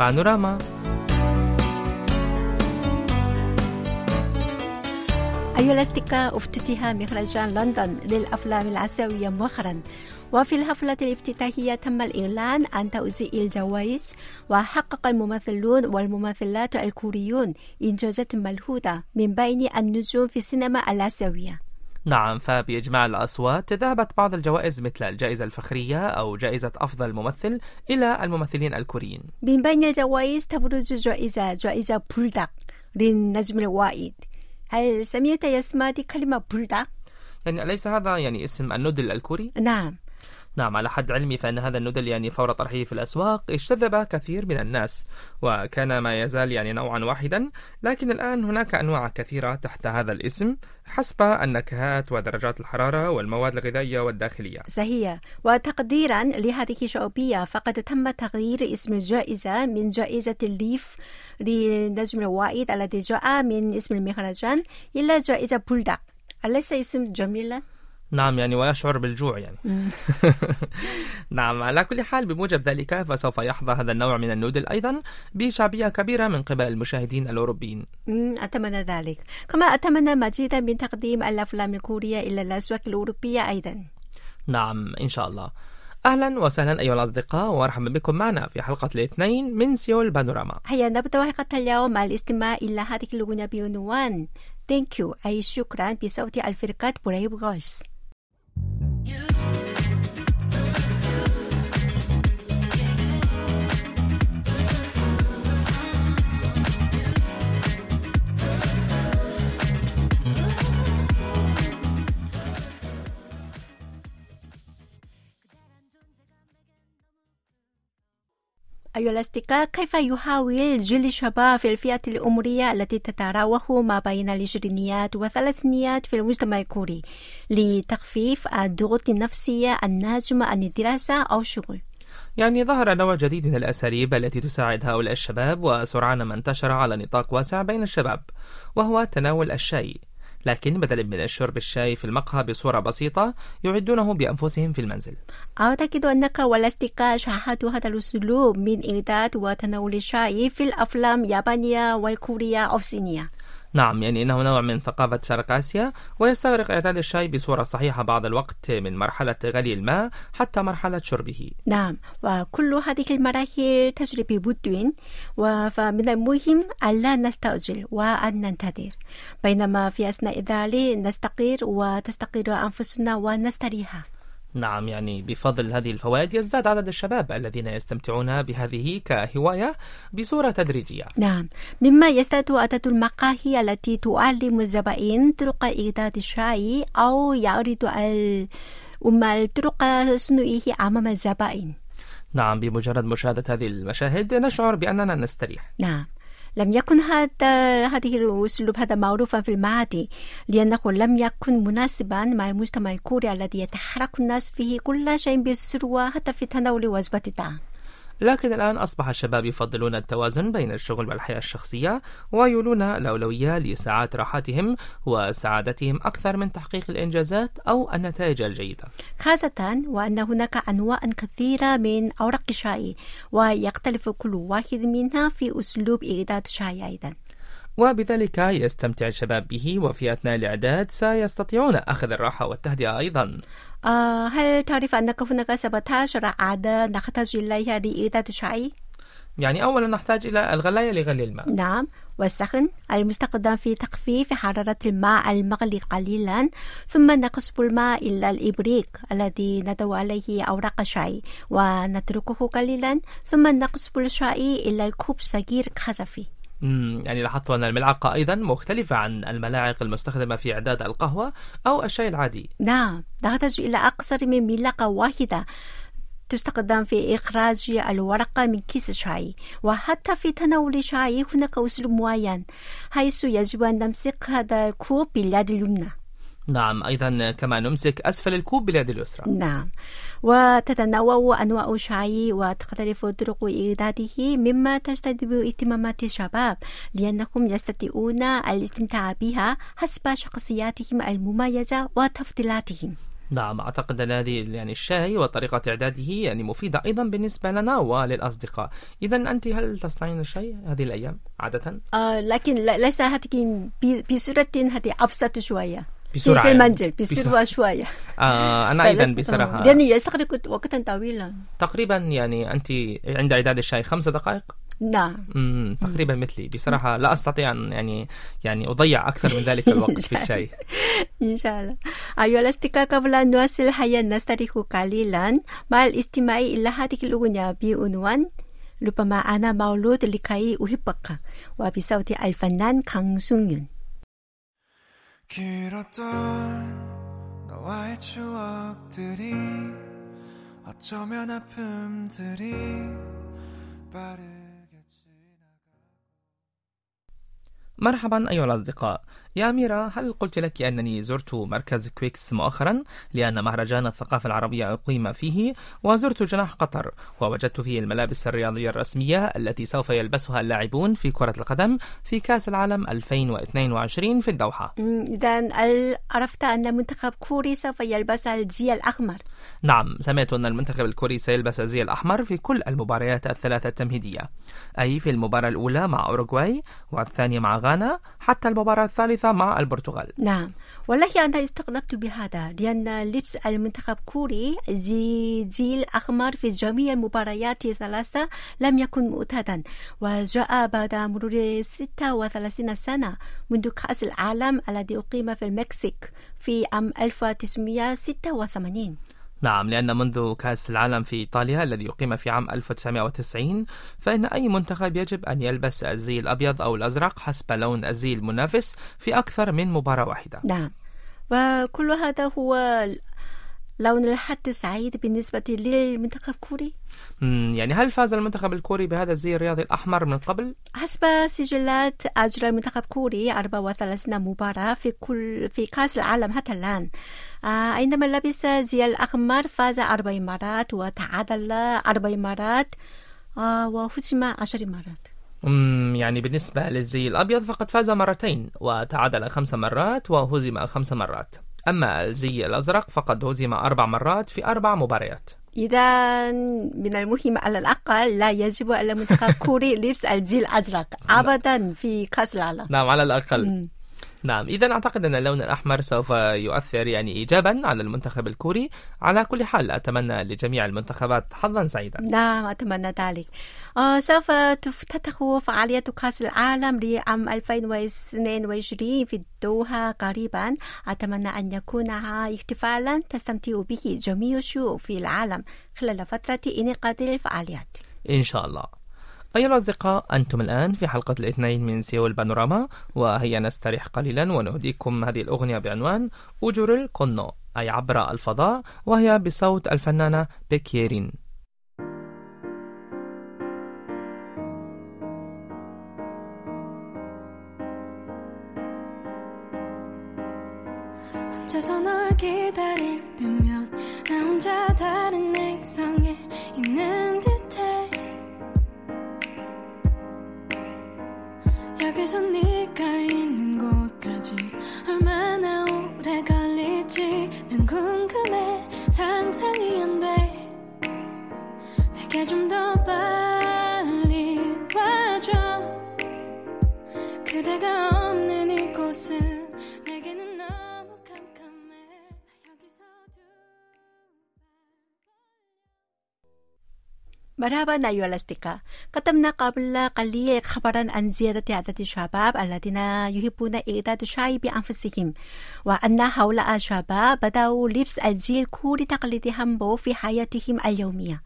بانوراما أيها الأصدقاء افتتح مهرجان لندن للأفلام الآسيوية مؤخرا. وفي الحفلة الافتتاحية تم الإعلان عن توزيع الجوائز وحقق الممثلون والممثلات الكوريون إنجازات ملحوظة من بين النجوم في السينما الآسيوية نعم فبإجماع الأصوات ذهبت بعض الجوائز مثل الجائزة الفخرية أو جائزة أفضل ممثل إلى الممثلين الكوريين من بين الجوائز تبرز جائزة جائزة بولداك للنجم الواحد هل سمعت يا سمادي كلمة بولداك؟ يعني أليس هذا يعني اسم ال noodle الكوري؟ نعم نعم على حد علمي فإن هذا ال noodle يعني فور طرحه في الأسواق اجتذب كثير من الناس وكان ما يزال يعني نوعا واحدا لكن الآن هناك أنواع كثيرة تحت هذا الاسم حسب النكهات ودرجات الحرارة والمواد الغذائية والداخلية. صحيح. وتقديرا لهذه الشعوبية فقد تم تغيير اسم الجائزة من جائزة الليف لنجم الواحد الذي جاء من اسم المهرجان إلى جائزة بولداك أليس اسم جميلة؟ نعم يعني ويشعر بالجوع يعني. نعم على كل حال بموجب ذلك فسوف يحظى هذا النوع من النودل أيضا بشعبية كبيرة من قبل المشاهدين الأوروبيين. أتمنى ذلك. كما أتمنى مزيدا من تقديم الأفلام الكورية إلى الأسواق الأوروبية أيضا. نعم إن شاء الله. أهلا وسهلا أيها الأصدقاء ومرحبا بكم معنا في حلقة الاثنين من سيول بانوراما. هيا نبدأ حلقة اليوم مع الاستماع إلى هذه الأغنية بعنوان Thank you أي شكرا بصوت الفرقة بريف غويس Thank you. أيها الأصدقاء كيف يحاول جيل الشباب في الفئة العمرية التي تتراوح ما بين العشرينيات والثلاثينيات في المجتمع الكوري لتخفيف الضغوط النفسية الناجمة عن الدراسة أو الشغل؟ يعني ظهر نوع جديد من الأساليب التي تساعد هؤلاء الشباب وسرعان ما انتشر على نطاق واسع بين الشباب وهو تناول الشاي لكن بدلا من الشرب الشاي في المقهى بصورة بسيطة يعدونه بأنفسهم في المنزل. أعتقد أنك والأصدقاء شاهدوا هذا الأسلوب من إعداد وتناول الشاي في الأفلام اليابانية والكورية أو الصينية. نعم يعني إنه نوع من ثقافة شرق آسيا ويستغرق إعداد الشاي بصورة صحيحة بعض الوقت من مرحلة غلي الماء حتى مرحلة شربه. نعم وكل هذه المراحل تجري ببطء فمن المهم ألا نستعجل وأن ننتظر. بينما في أثناء ذلك نستقر وتستقر أنفسنا ونستريح. نعم يعني بفضل هذه الفوائد يزداد عدد الشباب الذين يستمتعون بهذه كهواية بصورة تدريجية. نعم. مما يزداد عدد المقاهي التي تعلم الزبائن طرق إعداد الشاي أو يعرض العمال طرق صنعه أمام الزبائن. نعم بمجرد مشاهدة هذه المشاهد نشعر بأننا نستريح. نعم. لم يكن هذا هذه الأسلوب هذا معروفا في الماضي لأنه لم يكن مناسبا مع المجتمع الكوري الذي يتحرك الناس فيه كل شيء بسرعة حتى في تناول وجبة الطعام. لكن الآن أصبح الشباب يفضلون التوازن بين الشغل والحياة الشخصية ويولون الأولوية لساعات راحتهم وسعادتهم أكثر من تحقيق الإنجازات أو النتائج الجيدة. خاصة وأن هناك أنواع كثيرة من أوراق الشاي ويختلف كل واحد منها في أسلوب إعداد الشاي أيضا وبذلك يستمتع الشباب به وفي أثناء الإعداد سيستطيعون أخذ الراحة والتهدئة أيضا. آه هل تعرف أنك هناك 17 عادة نحتاج إليها لإعداد الشاي؟ يعني أولا نحتاج إلى الغلاية لغلي الماء. نعم. والسخن المستخدم في تخفيف حرارة الماء المغلي قليلا ثم نقصب الماء إلى الإبريق الذي نضع عليه أوراق الشاي ونتركه قليلا ثم نقصب الشاي إلى الكوب صغير مم، يعني لاحظت أن الملعقة أيضا مختلفة عن الملاعق المستخدمة في إعداد القهوة أو الشاي العادي. نعم نحتاج إلى أكثر من ملعقة واحدة تستخدم في إخراج الورقة من كيس الشاي وحتى في تناول الشاي هناك أسلوب معين حيث يجب أن نمسك هذا الكوب باليد اليمنى. نعم أيضا كما نمسك أسفل الكوب باليد اليسرى. نعم. وتتنوع أنواع الشاي وتختلف طرق إعداده مما تجتذب اهتمامات الشباب لأنهم يستطيعون الاستمتاع بها حسب شخصياتهم المميزة وتفضيلاتهم. نعم أعتقد أن هذه يعني الشاي وطريقة إعداده يعني مفيدة أيضا بالنسبة لنا وللأصدقاء. إذا أنت هل تصنعين الشاي هذه الأيام عادة؟ آه لكن ليس هذه بصورة هذه أبسط شوية. بسرعة في المنزل يعني. بسرعة. شوية. آه أنا طيب، أيضا بصراحة. طيب. لأني يستغرق وقتا طويلا. تقريبا يعني أنت عند إعداد الشاي خمسة دقائق؟ نعم. تقريبا مثلي. بصراحة لا أستطيع أن يعني يعني أضيع أكثر من ذلك الوقت في الشاي. إن شاء الله. أيها الأصدقاء قبل أن نواصل الحياة نستريح قليلا. مع الاستماع إلى هذه الأغنية بعنوان ربما أنا مولود لكي أحبك وبصوت الفنان كانسونيون 길었던 너와의 추억들이 어쩌면 아픔들이 빠르게 지나가 مرحبا أيها الأصدقاء يا أميرة هل قلت لك أنني زرت مركز كويكس مؤخرا؟ لأن مهرجان الثقافة العربية أقيم فيه وزرت جناح قطر ووجدت فيه الملابس الرياضية الرسمية التي سوف يلبسها اللاعبون في كرة القدم في كأس العالم 2022 في الدوحة. إذا عرفت أن منتخب كوري سوف يلبس الزي الأحمر؟ نعم سمعت أن المنتخب الكوري سيلبس الزي الأحمر في كل المباريات الثلاثة التمهيدية أي في المباراة الأولى مع أوروغواي والثانية مع غانا حتى المباراة الثالثة مع البرتغال. نعم. والله أنا استغربت بهذا لأن لبس المنتخب كوري زي زي الأحمر في جميع المباريات الثلاثة لم يكن معتادا وجاء بعد مرور 36 سنة منذ كأس العالم الذي أقيم في المكسيك في عام 1986 نعم لأن منذ كأس العالم في إيطاليا الذي أقيم في عام 1990 فإن أي منتخب يجب أن يلبس الزي الأبيض أو الأزرق حسب لون الزي المنافس في أكثر من مباراة واحدة. نعم. وكل هذا هو لون الحد السعيد بالنسبة للمنتخب الكوري مم، يعني هل فاز المنتخب الكوري بهذا الزي الرياضي الأحمر من قبل؟ حسب سجلات أجرى المنتخب الكوري 34 مباراة في كل في كأس العالم حتى الآن. آه عندما لبس زي الأحمر فاز أربع مرات وتعادل أربع مرات آه وهزم عشر مرات. مم، يعني بالنسبة للزي الأبيض فقد فاز مرتين وتعادل خمس مرات وهزم خمس مرات. أما الزي الأزرق فقد هزم أربع مرات في أربع مباريات. إذا من المهم على الأقل لا يجب على المنتخب الكوري لبس الزي الأزرق. أبدا في كأس العالم. نعم على الأقل. مم. نعم إذا أعتقد أن اللون الأحمر سوف يؤثر يعني إيجابا على المنتخب الكوري. على كل حال أتمنى لجميع المنتخبات حظا سعيدا. نعم أتمنى ذلك. آه سوف تفتتح فعالية كأس العالم لعام 2022 في الدوحة قريبا. أتمنى أن يكون احتفالا تستمتع به جميع الشعوب في العالم خلال فترة انعقاد الفعاليات. إن شاء الله. أيها الأصدقاء أنتم الآن في حلقة الاثنين من سيول بانوراما وهيا نستريح قليلا ونهديكم هذه الأغنية بعنوان أجور الكونو أي عبر الفضاء وهي بصوت الفنانة بيكيرين 혼자서 널 기다릴 때면 나 혼자 다른 액 여기서 네가 있는 곳까지 얼마나 오래 걸릴지 난 궁금해. 상상이 안 돼. 내게 좀 더 빨리 와줘. 그대가 없는 이곳은 مرحبا أيها الأصدقاء قدمنا قبل قليل خبرا عن زيادة عدد الشباب الذين يحبون إعداد الشاي بأنفسهم وأن هؤلاء الشباب بدأوا لبس الزي الكوري تقليدي هامبو في حياتهم اليومية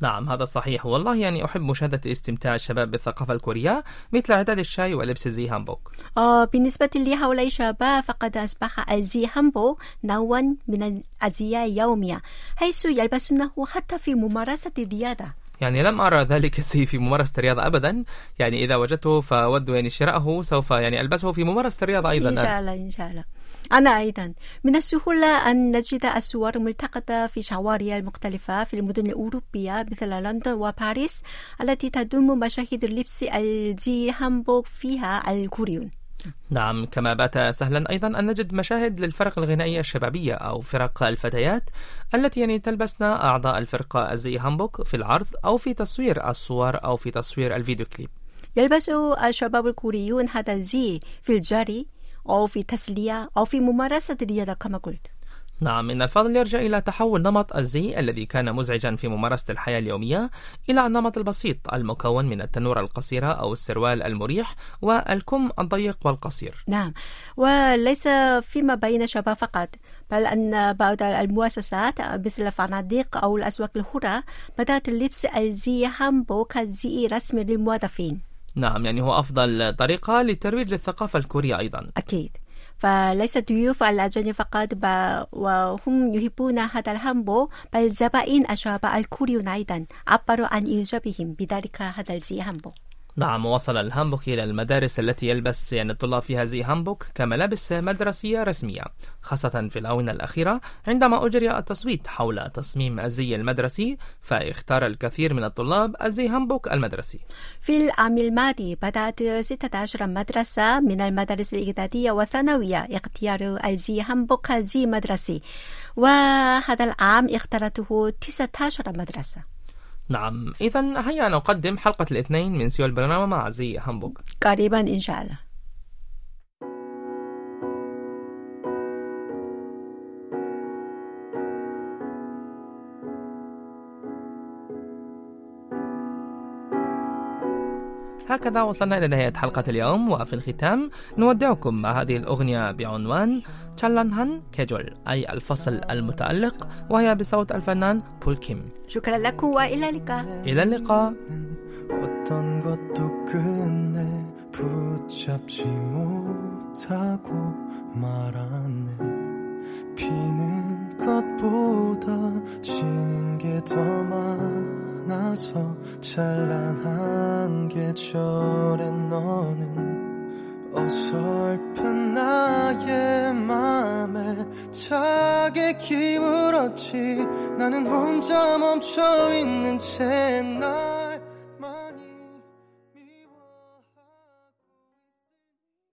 نعم هذا صحيح والله يعني أحب مشاهدة استمتاع الشباب بالثقافة الكورية مثل إعداد الشاي ولبس زي هامبوك آه، بالنسبة لهؤلاء الشباب فقد أصبح الزي هامبو نوعا من الأزياء اليومية حيث يلبسونه حتى في ممارسة الرياضة يعني لم أرى ذلك الزي في ممارسة الرياضة أبدا. يعني إذا وجدته فأود يعني شراءه سوف يعني ألبسه في ممارسة الرياضة أيضا. إن شاء الله إن شاء الله. أنا أيضا. من السهولة أن نجد الصور ملتقطة في شوارع المختلفة في المدن الأوروبية مثل لندن وباريس التي تضم مشاهد لبس الزي هامبوك فيها الكوريون. نعم كما بات سهلا أيضا أن نجد مشاهد للفرق الغنائية الشبابية أو فرق الفتيات التي يعني تلبسن أعضاء الفرقة الزي هامبوك في العرض أو في تصوير الصور أو في تصوير الفيديو كليب يلبس الشباب الكوريون هذا الزي في الجري أو في تسلية أو في ممارسة الرياضة كما قلت. نعم إن الفضل يرجع إلى تحول نمط الزي الذي كان مزعجا في ممارسة الحياة اليومية إلى النمط البسيط المكون من التنورة القصيرة أو السروال المريح والكم الضيق والقصير. نعم وليس فيما بين الشباب فقط بل أن بعض المؤسسات مثل الفنادق أو الأسواق الحرة بدأت لبس الزي هامبو كزي رسمي للموظفين. نعم يعني هو أفضل طريقة للترويج للثقافة الكورية أيضا. أكيد. فليس ضيوف الأجانب فقط وهم يحبون هذا الهامبو بل زبائن الشباب الكوريون أيضا عبروا عن إعجابهم بذلك هذا الزي هامبو. نعم وصل الهامبوك إلى المدارس التي يلبس يعني الطلاب فيها زي هامبوك كملابس مدرسية رسمية خاصة في الآونة الأخيرة عندما أجري التصويت حول تصميم الزي المدرسي فاختار الكثير من الطلاب الزي هامبوك المدرسي. في العام الماضي بدأت 16 مدرسة من المدارس الإعدادية والثانوية اختيار الزي هامبو كزي مدرسي وهذا العام اختارته 19 مدرسة. نعم. إذا هيا نقدم حلقة الاثنين من سيول البرنامج مع زي هامبوك قريبا إن شاء الله. هكذا وصلنا إلى نهاية حلقة اليوم وفي الختام نودعكم مع هذه الأغنية بعنوان تشالانهان كيجول أي الفصل المتألق وهي بصوت الفنان بول كيم شكرا لكم وإلى اللقاء إلى اللقاء 어떤 것도 끝내 붙잡지 못하고 말았네 피는 것보다 지는 게 더 많아 서 찬란한 계절에 너는 어설픈 나의 맘에 차게 기울었지. 나는 혼자 멈춰있는 채날